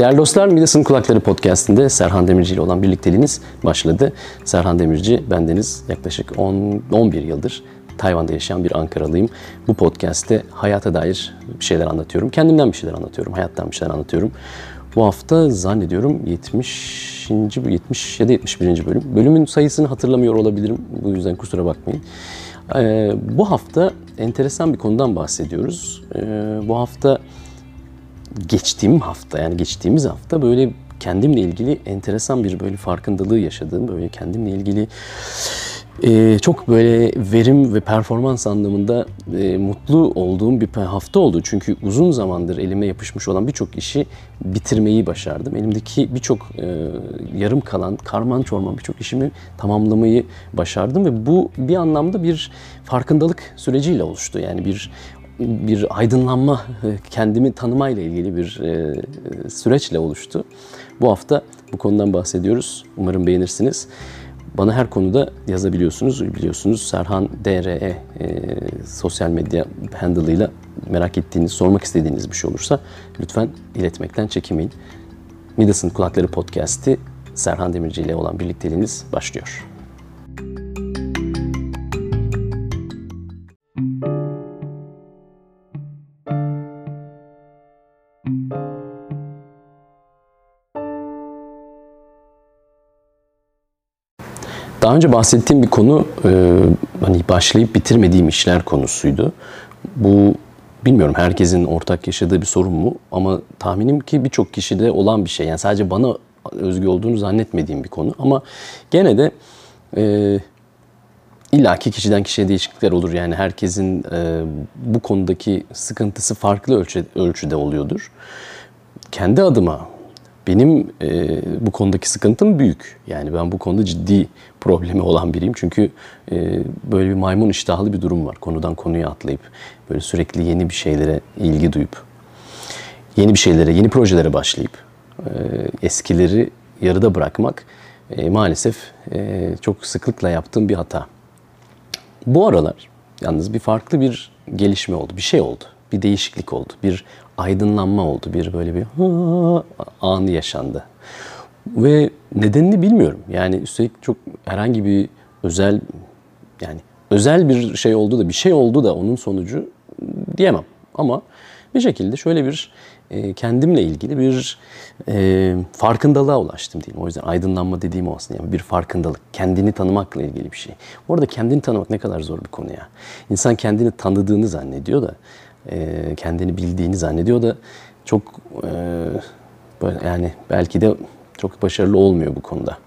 Değerli dostlar, Midas'ın Kulakları Podcast'inde Serhan Demirci ile olan birlikteliğiniz başladı. Serhan Demirci, bendeniz yaklaşık 10, 11 yıldır Tayvan'da yaşayan bir Ankaralıyım. Bu podcast'te hayata dair bir şeyler anlatıyorum. Kendimden bir şeyler anlatıyorum, hayattan bir şeyler anlatıyorum. Bu hafta zannediyorum 70. 70 ya da 71. bölüm. Bölümün sayısını hatırlamıyor olabilirim. Bu yüzden kusura bakmayın. Ee, bu hafta enteresan bir konudan bahsediyoruz. Ee, bu hafta geçtiğim hafta yani geçtiğimiz hafta böyle kendimle ilgili enteresan bir böyle farkındalığı yaşadığım böyle kendimle ilgili e, çok böyle verim ve performans anlamında e, mutlu olduğum bir hafta oldu. Çünkü uzun zamandır elime yapışmış olan birçok işi bitirmeyi başardım. Elimdeki birçok e, yarım kalan, karman çorman birçok işimi tamamlamayı başardım ve bu bir anlamda bir farkındalık süreciyle oluştu. Yani bir bir aydınlanma, kendimi tanımayla ilgili bir e, süreçle oluştu. Bu hafta bu konudan bahsediyoruz. Umarım beğenirsiniz. Bana her konuda yazabiliyorsunuz. Biliyorsunuz Serhan DRE e, sosyal medya handle'ıyla merak ettiğiniz, sormak istediğiniz bir şey olursa lütfen iletmekten çekinmeyin. Midas'ın Kulakları Podcast'i Serhan Demirci ile olan birlikteliğiniz başlıyor. Daha önce bahsettiğim bir konu e, hani başlayıp bitirmediğim işler konusuydu. Bu bilmiyorum herkesin ortak yaşadığı bir sorun mu ama tahminim ki birçok kişide olan bir şey. Yani sadece bana özgü olduğunu zannetmediğim bir konu ama gene de e, illaki kişiden kişiye değişiklikler olur. Yani herkesin e, bu konudaki sıkıntısı farklı ölçü, ölçüde oluyordur. Kendi adıma benim e, bu konudaki sıkıntım büyük. Yani ben bu konuda ciddi problemi olan biriyim. Çünkü e, böyle bir maymun iştahlı bir durum var. Konudan konuya atlayıp böyle sürekli yeni bir şeylere ilgi duyup yeni bir şeylere, yeni projelere başlayıp e, eskileri yarıda bırakmak e, maalesef e, çok sıklıkla yaptığım bir hata. Bu aralar yalnız bir farklı bir gelişme oldu, bir şey oldu, bir değişiklik oldu, bir aydınlanma oldu. Bir böyle bir anı yaşandı. Ve nedenini bilmiyorum. Yani üstelik çok herhangi bir özel yani özel bir şey oldu da bir şey oldu da onun sonucu diyemem. Ama bir şekilde şöyle bir e, kendimle ilgili bir e, farkındalığa ulaştım diyeyim. O yüzden aydınlanma dediğim o aslında. Yani bir farkındalık. Kendini tanımakla ilgili bir şey. Bu arada kendini tanımak ne kadar zor bir konu ya. İnsan kendini tanıdığını zannediyor da e, kendini bildiğini zannediyor da çok e, yani belki de çok başarılı olmuyor bu konuda.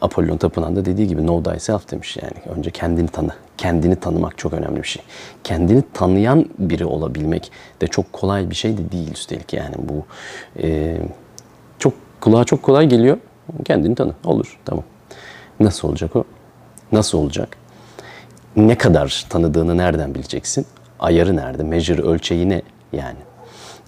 Apollon Tapınağı'nda dediği gibi know thyself demiş yani. Önce kendini tanı. Kendini tanımak çok önemli bir şey. Kendini tanıyan biri olabilmek de çok kolay bir şey de değil üstelik yani bu e, çok kulağa çok kolay geliyor. Kendini tanı. Olur. Tamam. Nasıl olacak o? Nasıl olacak? Ne kadar tanıdığını nereden bileceksin? Ayarı nerede? Measure ölçeği ne yani?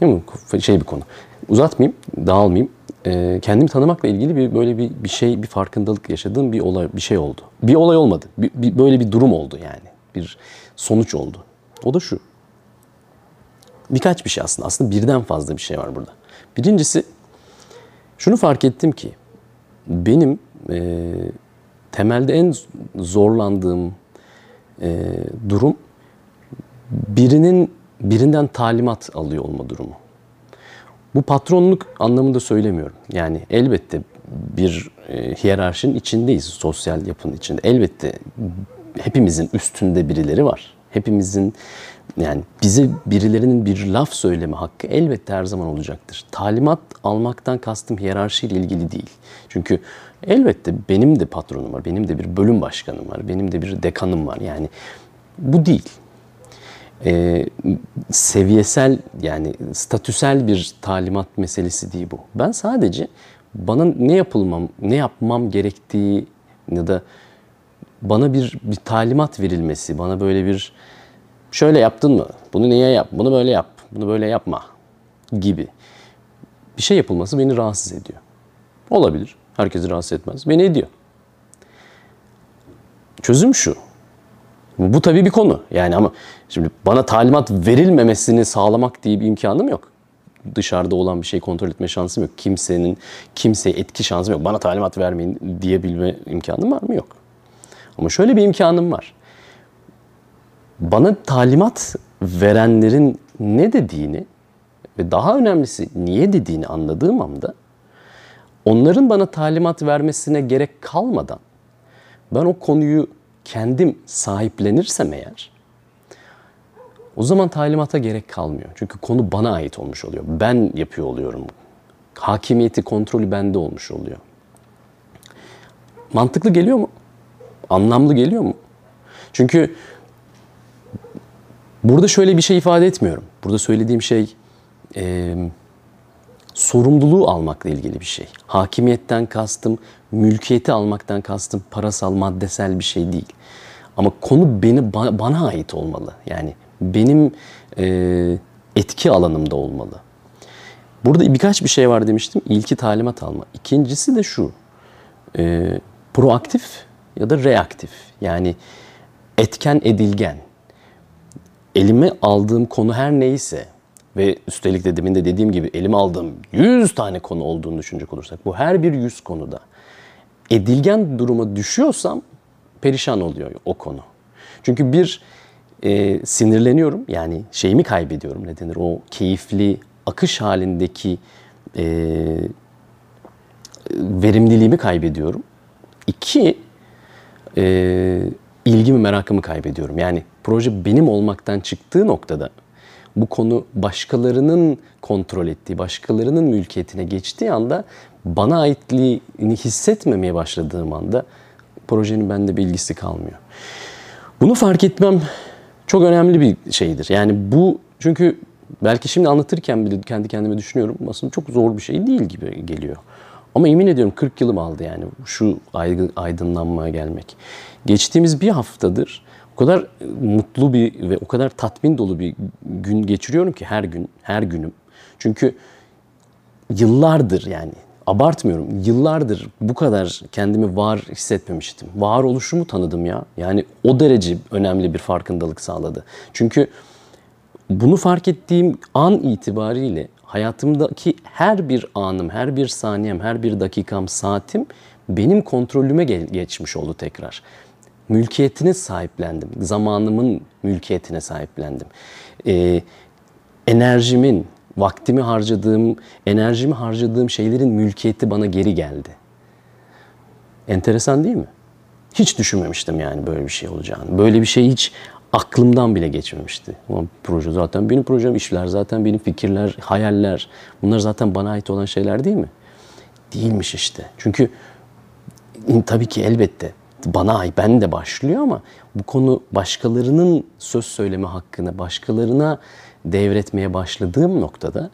Değil mi? Şey bir konu. Uzatmayayım, dağılmayayım. Ee, kendimi tanımakla ilgili bir böyle bir, bir şey, bir farkındalık yaşadığım bir olay, bir şey oldu. Bir olay olmadı. Bir, bir, böyle bir durum oldu yani. Bir sonuç oldu. O da şu. Birkaç bir şey aslında. Aslında birden fazla bir şey var burada. Birincisi şunu fark ettim ki benim e, temelde en zorlandığım e, durum birinin birinden talimat alıyor olma durumu. Bu patronluk anlamında söylemiyorum. Yani elbette bir e, hiyerarşinin içindeyiz, sosyal yapının içinde. Elbette hepimizin üstünde birileri var. Hepimizin yani bize birilerinin bir laf söyleme hakkı elbette her zaman olacaktır. Talimat almaktan kastım hiyerarşiyle ilgili değil. Çünkü elbette benim de patronum var, benim de bir bölüm başkanım var, benim de bir dekanım var. Yani bu değil e, seviyesel yani statüsel bir talimat meselesi değil bu. Ben sadece bana ne yapılmam, ne yapmam gerektiği ya da bana bir bir talimat verilmesi, bana böyle bir şöyle yaptın mı? Bunu niye yap? Bunu böyle yap. Bunu böyle yapma gibi bir şey yapılması beni rahatsız ediyor. Olabilir. Herkesi rahatsız etmez. Beni ediyor. Çözüm şu. Bu tabii bir konu. Yani ama şimdi bana talimat verilmemesini sağlamak diye bir imkanım yok. dışarıda olan bir şey kontrol etme şansım yok. Kimsenin kimseye etki şansım yok. Bana talimat vermeyin diyebilme imkanım var mı? Yok. Ama şöyle bir imkanım var. Bana talimat verenlerin ne dediğini ve daha önemlisi niye dediğini anladığım anda onların bana talimat vermesine gerek kalmadan ben o konuyu kendim sahiplenirsem eğer o zaman talimata gerek kalmıyor. Çünkü konu bana ait olmuş oluyor. Ben yapıyor oluyorum. Hakimiyeti, kontrolü bende olmuş oluyor. Mantıklı geliyor mu? Anlamlı geliyor mu? Çünkü burada şöyle bir şey ifade etmiyorum. Burada söylediğim şey e, sorumluluğu almakla ilgili bir şey. Hakimiyetten kastım, mülkiyeti almaktan kastım parasal, maddesel bir şey değil. Ama konu beni bana, ait olmalı. Yani benim e, etki alanımda olmalı. Burada birkaç bir şey var demiştim. İlki talimat alma. İkincisi de şu. E, proaktif ya da reaktif. Yani etken edilgen. Elime aldığım konu her neyse ve üstelik de demin de dediğim gibi elime aldığım 100 tane konu olduğunu düşünecek olursak bu her bir 100 konuda edilgen duruma düşüyorsam perişan oluyor o konu. Çünkü bir e, sinirleniyorum yani şeyimi kaybediyorum ne denir o keyifli akış halindeki e, verimliliğimi kaybediyorum. İki e, ilgimi merakımı kaybediyorum. Yani proje benim olmaktan çıktığı noktada bu konu başkalarının kontrol ettiği, başkalarının mülkiyetine geçtiği anda bana aitliğini hissetmemeye başladığım anda projenin bende bir ilgisi kalmıyor. Bunu fark etmem çok önemli bir şeydir. Yani bu çünkü belki şimdi anlatırken bile kendi kendime düşünüyorum aslında çok zor bir şey değil gibi geliyor. Ama emin ediyorum 40 yılım aldı yani şu aydınlanmaya gelmek. Geçtiğimiz bir haftadır o kadar mutlu bir ve o kadar tatmin dolu bir gün geçiriyorum ki her gün, her günüm. Çünkü yıllardır yani abartmıyorum. Yıllardır bu kadar kendimi var hissetmemiştim. Var oluşumu tanıdım ya. Yani o derece önemli bir farkındalık sağladı. Çünkü bunu fark ettiğim an itibariyle hayatımdaki her bir anım, her bir saniyem, her bir dakikam, saatim benim kontrolüme geçmiş oldu tekrar. Mülkiyetine sahiplendim. Zamanımın mülkiyetine sahiplendim. Ee, enerjimin, vaktimi harcadığım, enerjimi harcadığım şeylerin mülkiyeti bana geri geldi. Enteresan değil mi? Hiç düşünmemiştim yani böyle bir şey olacağını. Böyle bir şey hiç aklımdan bile geçmemişti. Ama proje zaten benim projem, işler zaten benim fikirler, hayaller. Bunlar zaten bana ait olan şeyler değil mi? Değilmiş işte. Çünkü tabii ki elbette bana ait, ben de başlıyor ama bu konu başkalarının söz söyleme hakkını başkalarına devretmeye başladığım noktada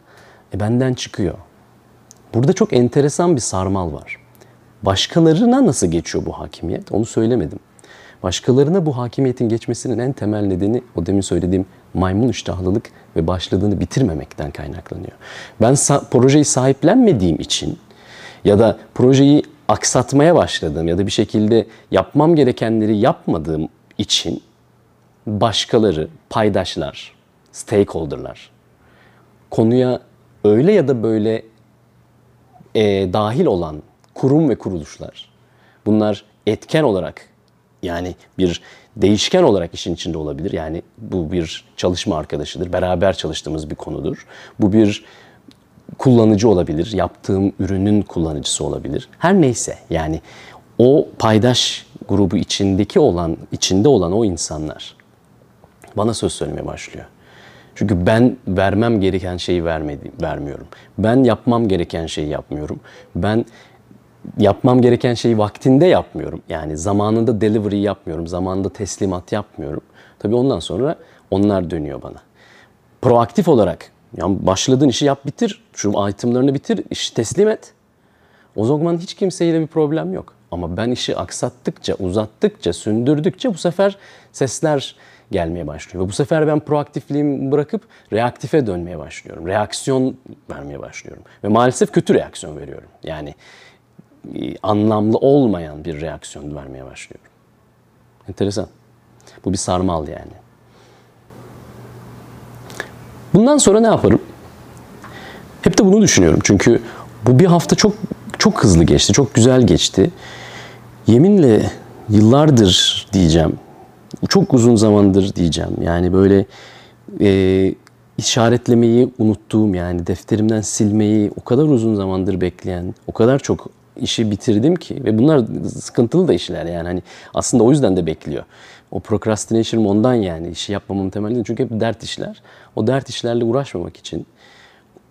e, benden çıkıyor. Burada çok enteresan bir sarmal var. Başkalarına nasıl geçiyor bu hakimiyet? Onu söylemedim. Başkalarına bu hakimiyetin geçmesinin en temel nedeni o demin söylediğim maymun iştahlılık ve başladığını bitirmemekten kaynaklanıyor. Ben sa- projeyi sahiplenmediğim için ya da projeyi aksatmaya başladığım ya da bir şekilde yapmam gerekenleri yapmadığım için başkaları, paydaşlar, stakeholder'lar konuya öyle ya da böyle e, dahil olan kurum ve kuruluşlar bunlar etken olarak yani bir değişken olarak işin içinde olabilir. Yani bu bir çalışma arkadaşıdır. Beraber çalıştığımız bir konudur. Bu bir kullanıcı olabilir. Yaptığım ürünün kullanıcısı olabilir. Her neyse yani o paydaş grubu içindeki olan, içinde olan o insanlar bana söz söylemeye başlıyor. Çünkü ben vermem gereken şeyi vermedi, vermiyorum. Ben yapmam gereken şeyi yapmıyorum. Ben yapmam gereken şeyi vaktinde yapmıyorum. Yani zamanında delivery yapmıyorum. Zamanında teslimat yapmıyorum. Tabii ondan sonra onlar dönüyor bana. Proaktif olarak yani başladığın işi yap bitir. Şu itemlarını bitir, işi teslim et. O zaman hiç kimseyle bir problem yok. Ama ben işi aksattıkça, uzattıkça, sündürdükçe bu sefer sesler gelmeye başlıyor. Ve bu sefer ben proaktifliğimi bırakıp reaktife dönmeye başlıyorum. Reaksiyon vermeye başlıyorum. Ve maalesef kötü reaksiyon veriyorum. Yani e, anlamlı olmayan bir reaksiyon vermeye başlıyorum. Enteresan. Bu bir sarmal yani. Bundan sonra ne yaparım? Hep de bunu düşünüyorum çünkü bu bir hafta çok çok hızlı geçti, çok güzel geçti. Yeminle yıllardır diyeceğim, çok uzun zamandır diyeceğim. Yani böyle e, işaretlemeyi unuttuğum yani defterimden silmeyi o kadar uzun zamandır bekleyen, o kadar çok işi bitirdim ki ve bunlar sıkıntılı da işler yani hani aslında o yüzden de bekliyor. O procrastination ondan yani işi yapmamın temelinde çünkü hep dert işler. O dert işlerle uğraşmamak için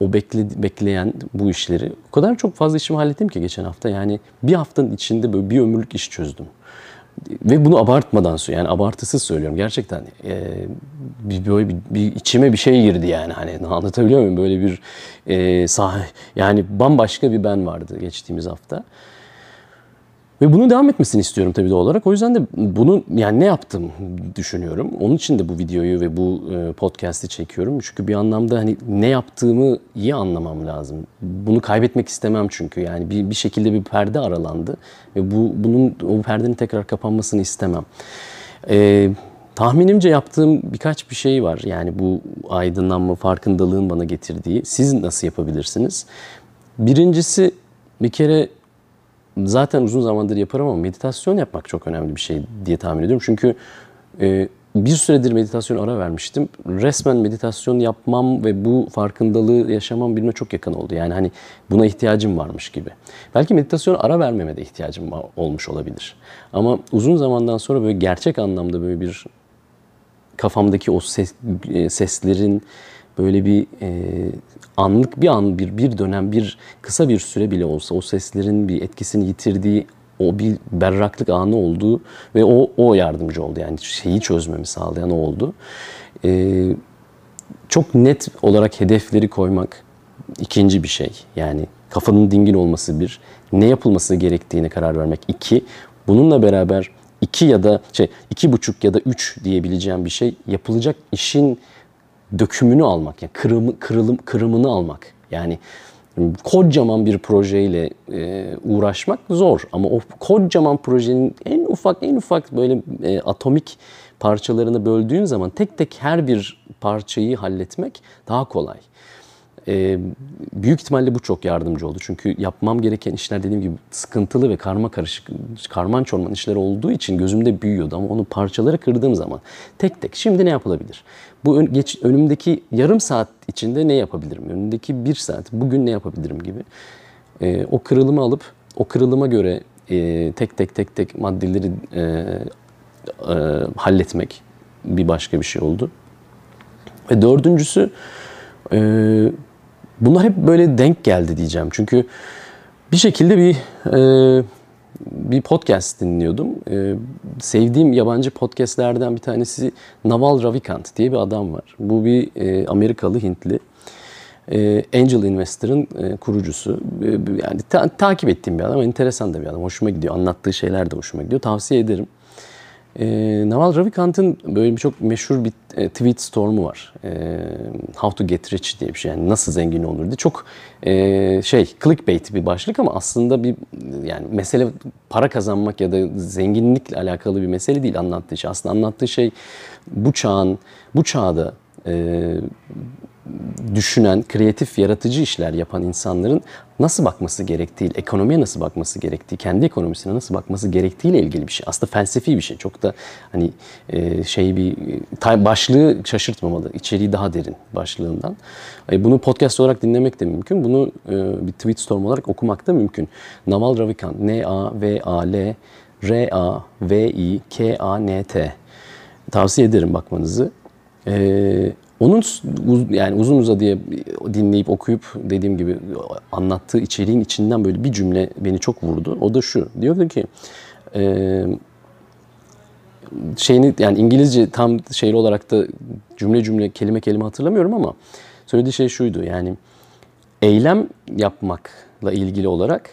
o bekle, bekleyen bu işleri o kadar çok fazla işimi hallettim ki geçen hafta. Yani bir haftanın içinde böyle bir ömürlük iş çözdüm. Ve bunu abartmadan söylüyorum. Yani abartısız söylüyorum. Gerçekten e, bir, böyle bir, bir içime bir şey girdi yani. Hani anlatabiliyor muyum? Böyle bir e, sah yani bambaşka bir ben vardı geçtiğimiz hafta. Ve bunun devam etmesini istiyorum tabii doğal olarak. O yüzden de bunu yani ne yaptım düşünüyorum. Onun için de bu videoyu ve bu e, podcast'i çekiyorum. Çünkü bir anlamda hani ne yaptığımı iyi anlamam lazım. Bunu kaybetmek istemem çünkü. Yani bir, bir şekilde bir perde aralandı. Ve bu bunun o perdenin tekrar kapanmasını istemem. Ee, tahminimce yaptığım birkaç bir şey var. Yani bu aydınlanma, farkındalığın bana getirdiği. Siz nasıl yapabilirsiniz? Birincisi bir kere zaten uzun zamandır yaparım ama meditasyon yapmak çok önemli bir şey diye tahmin ediyorum. Çünkü e, bir süredir meditasyon ara vermiştim. Resmen meditasyon yapmam ve bu farkındalığı yaşamam birbirine çok yakın oldu. Yani hani buna ihtiyacım varmış gibi. Belki meditasyon ara vermeme de ihtiyacım olmuş olabilir. Ama uzun zamandan sonra böyle gerçek anlamda böyle bir kafamdaki o ses, e, seslerin böyle bir e, anlık bir an bir bir dönem bir kısa bir süre bile olsa o seslerin bir etkisini yitirdiği o bir berraklık anı oldu ve o o yardımcı oldu yani şeyi çözmemi sağlayan o oldu. Ee, çok net olarak hedefleri koymak ikinci bir şey. Yani kafanın dingin olması bir, ne yapılması gerektiğine karar vermek iki. Bununla beraber iki ya da şey iki buçuk ya da üç diyebileceğim bir şey yapılacak işin dökümünü almak, yani kırımı, kırılım, kırımını almak. Yani kocaman bir projeyle e, uğraşmak zor ama o kocaman projenin en ufak en ufak böyle e, atomik parçalarını böldüğün zaman tek tek her bir parçayı halletmek daha kolay. E, büyük ihtimalle bu çok yardımcı oldu. Çünkü yapmam gereken işler dediğim gibi sıkıntılı ve karma karışık, karman çorman işler olduğu için gözümde büyüyordu. Ama onu parçalara kırdığım zaman tek tek şimdi ne yapılabilir? Bu ön, geç, önümdeki yarım saat içinde ne yapabilirim? Önümdeki bir saat bugün ne yapabilirim gibi. E, o kırılımı alıp o kırılıma göre e, tek tek tek tek maddeleri e, e, halletmek bir başka bir şey oldu. Ve dördüncüsü e, bunlar hep böyle denk geldi diyeceğim. Çünkü bir şekilde bir e, bir podcast dinliyordum. Ee, sevdiğim yabancı podcastlerden bir tanesi Naval Ravikant diye bir adam var. Bu bir e, Amerikalı Hintli. E, Angel Investor'ın e, kurucusu. E, yani ta- takip ettiğim bir adam. Enteresan da bir adam. Hoşuma gidiyor. Anlattığı şeyler de hoşuma gidiyor. Tavsiye ederim. E, Naval Ravikant'ın böyle bir çok meşhur bir e, tweet stormu var. E, How to get rich diye bir şey. Yani nasıl zengin olur diye. Çok e, şey clickbait bir başlık ama aslında bir yani mesele para kazanmak ya da zenginlikle alakalı bir mesele değil anlattığı şey. Aslında anlattığı şey bu çağın, bu çağda e, düşünen, kreatif, yaratıcı işler yapan insanların nasıl bakması gerektiği, ekonomiye nasıl bakması gerektiği, kendi ekonomisine nasıl bakması gerektiğiyle ilgili bir şey. Aslında felsefi bir şey. Çok da hani e, şey bir başlığı şaşırtmamalı. İçeriği daha derin başlığından. E, bunu podcast olarak dinlemek de mümkün. Bunu e, bir tweet storm olarak okumak da mümkün. Naval Ravikant, N-A-V-A-L R-A-V-I-K-A-N-T. Tavsiye ederim bakmanızı. Ee, onun yani uzun uzadıya dinleyip okuyup dediğim gibi anlattığı içeriğin içinden böyle bir cümle beni çok vurdu. O da şu. Diyordu ki e, şeyini yani İngilizce tam şeyli olarak da cümle cümle kelime kelime hatırlamıyorum ama söylediği şey şuydu. Yani eylem yapmakla ilgili olarak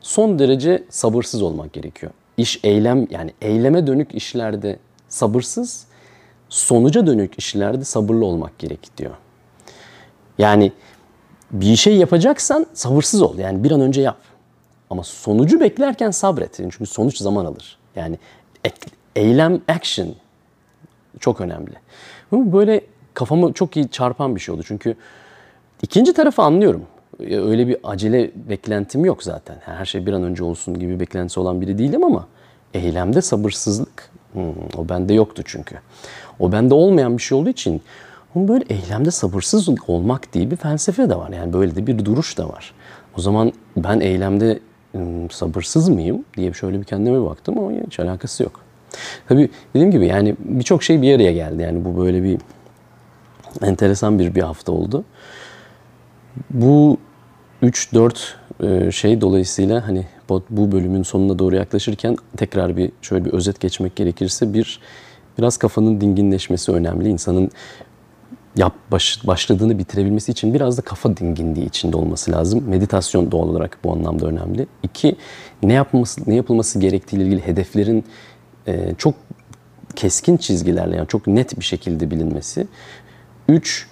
son derece sabırsız olmak gerekiyor. İş eylem yani eyleme dönük işlerde sabırsız sonuca dönük işlerde sabırlı olmak gerek diyor. Yani bir şey yapacaksan sabırsız ol. Yani bir an önce yap. Ama sonucu beklerken sabret. Çünkü sonuç zaman alır. Yani eylem, action çok önemli. Bu böyle kafamı çok iyi çarpan bir şey oldu. Çünkü İkinci tarafı anlıyorum. Öyle bir acele beklentim yok zaten. Her şey bir an önce olsun gibi beklentisi olan biri değilim ama eylemde sabırsızlık hmm, o bende yoktu çünkü. O bende olmayan bir şey olduğu için ama böyle eylemde sabırsız olmak diye bir felsefe de var. Yani böyle de bir duruş da var. O zaman ben eylemde sabırsız mıyım diye şöyle bir kendime baktım ama hiç alakası yok. Tabii dediğim gibi yani birçok şey bir araya geldi. Yani bu böyle bir enteresan bir bir hafta oldu. Bu 3-4 e, şey dolayısıyla hani bu bölümün sonuna doğru yaklaşırken tekrar bir şöyle bir özet geçmek gerekirse bir biraz kafanın dinginleşmesi önemli. İnsanın yap baş, başladığını bitirebilmesi için biraz da kafa dinginliği içinde olması lazım. Meditasyon doğal olarak bu anlamda önemli. İki, ne yapması ne yapılması gerektiği ile ilgili hedeflerin e, çok keskin çizgilerle yani çok net bir şekilde bilinmesi. Üç,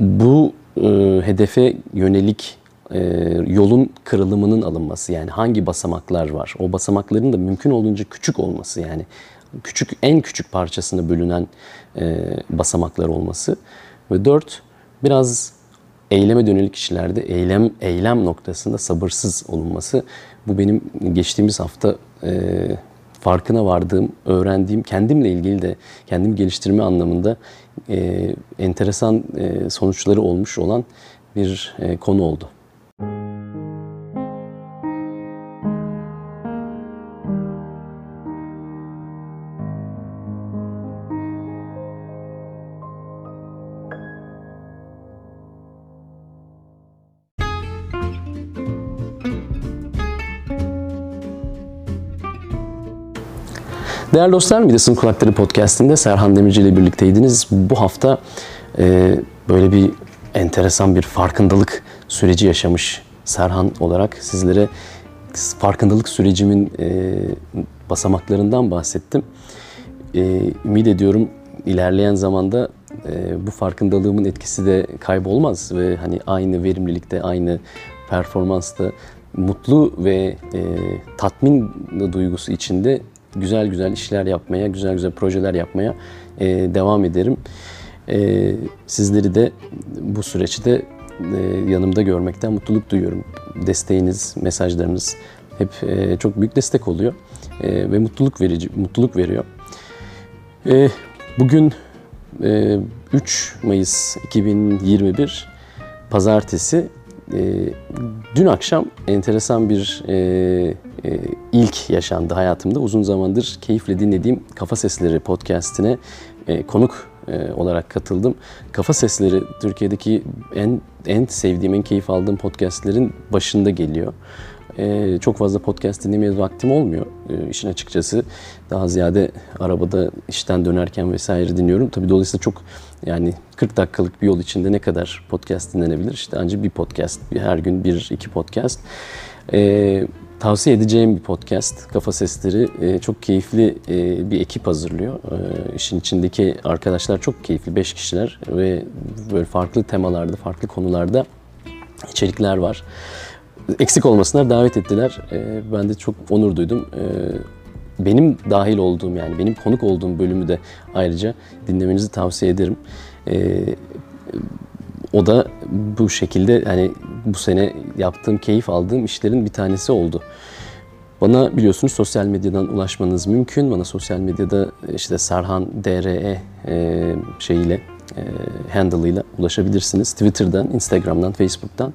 bu e, hedefe yönelik e, yolun kırılımının alınması yani hangi basamaklar var o basamakların da mümkün olduğunca küçük olması yani küçük en küçük parçasına bölünen e, basamaklar olması ve dört biraz eyleme dönelik kişilerde eylem eylem noktasında sabırsız olunması bu benim geçtiğimiz hafta e, farkına vardığım, öğrendiğim, kendimle ilgili de kendimi geliştirme anlamında e, enteresan e, sonuçları olmuş olan bir e, konu oldu. Değerli dostlar, Midas'ın Kulakları Podcast'inde Serhan Demirci ile birlikteydiniz. Bu hafta e, böyle bir enteresan bir farkındalık süreci yaşamış Serhan olarak sizlere farkındalık sürecimin e, basamaklarından bahsettim. E, ümit ediyorum ilerleyen zamanda e, bu farkındalığımın etkisi de kaybolmaz ve hani aynı verimlilikte, aynı performansta mutlu ve e, tatmin duygusu içinde güzel güzel işler yapmaya, güzel güzel projeler yapmaya e, devam ederim. E, sizleri de bu süreçte e, yanımda görmekten mutluluk duyuyorum. Desteğiniz, mesajlarınız hep e, çok büyük destek oluyor e, ve mutluluk verici, mutluluk veriyor. E, bugün e, 3 Mayıs 2021 Pazartesi. E, dün akşam enteresan bir e, e, ilk yaşandı hayatımda. Uzun zamandır keyifle dinlediğim Kafa Sesleri podcastine e, konuk e, olarak katıldım. Kafa Sesleri Türkiye'deki en en sevdiğim, en keyif aldığım podcastlerin başında geliyor. Ee, çok fazla podcast dinlemeye vaktim olmuyor ee, işin açıkçası. Daha ziyade arabada işten dönerken vesaire dinliyorum. Tabii dolayısıyla çok yani 40 dakikalık bir yol içinde ne kadar podcast dinlenebilir? İşte ancak bir podcast, bir, her gün bir iki podcast. Ee, Tavsiye edeceğim bir podcast. Kafa Sesleri e, çok keyifli e, bir ekip hazırlıyor. E, işin içindeki arkadaşlar çok keyifli. Beş kişiler ve böyle farklı temalarda, farklı konularda içerikler var. Eksik olmasınlar davet ettiler. Ben de çok onur duydum. Benim dahil olduğum yani benim konuk olduğum bölümü de ayrıca dinlemenizi tavsiye ederim. O da bu şekilde hani bu sene yaptığım, keyif aldığım işlerin bir tanesi oldu. Bana biliyorsunuz sosyal medyadan ulaşmanız mümkün. Bana sosyal medyada işte Serhan DRE e, şeyiyle e, handle ile ulaşabilirsiniz. Twitter'dan, Instagram'dan, Facebook'tan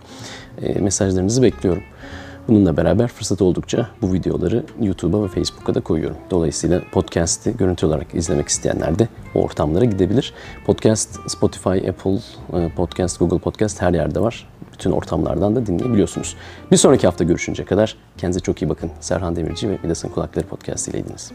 mesajlarınızı bekliyorum. Bununla beraber fırsat oldukça bu videoları YouTube'a ve Facebook'a da koyuyorum. Dolayısıyla podcast'i görüntü olarak izlemek isteyenler de o ortamlara gidebilir. Podcast Spotify, Apple e, Podcast, Google Podcast her yerde var. Bütün ortamlardan da dinleyebiliyorsunuz. Bir sonraki hafta görüşünceye kadar kendinize çok iyi bakın. Serhan Demirci ve Midas'ın Kulakları Podcast ileydiniz.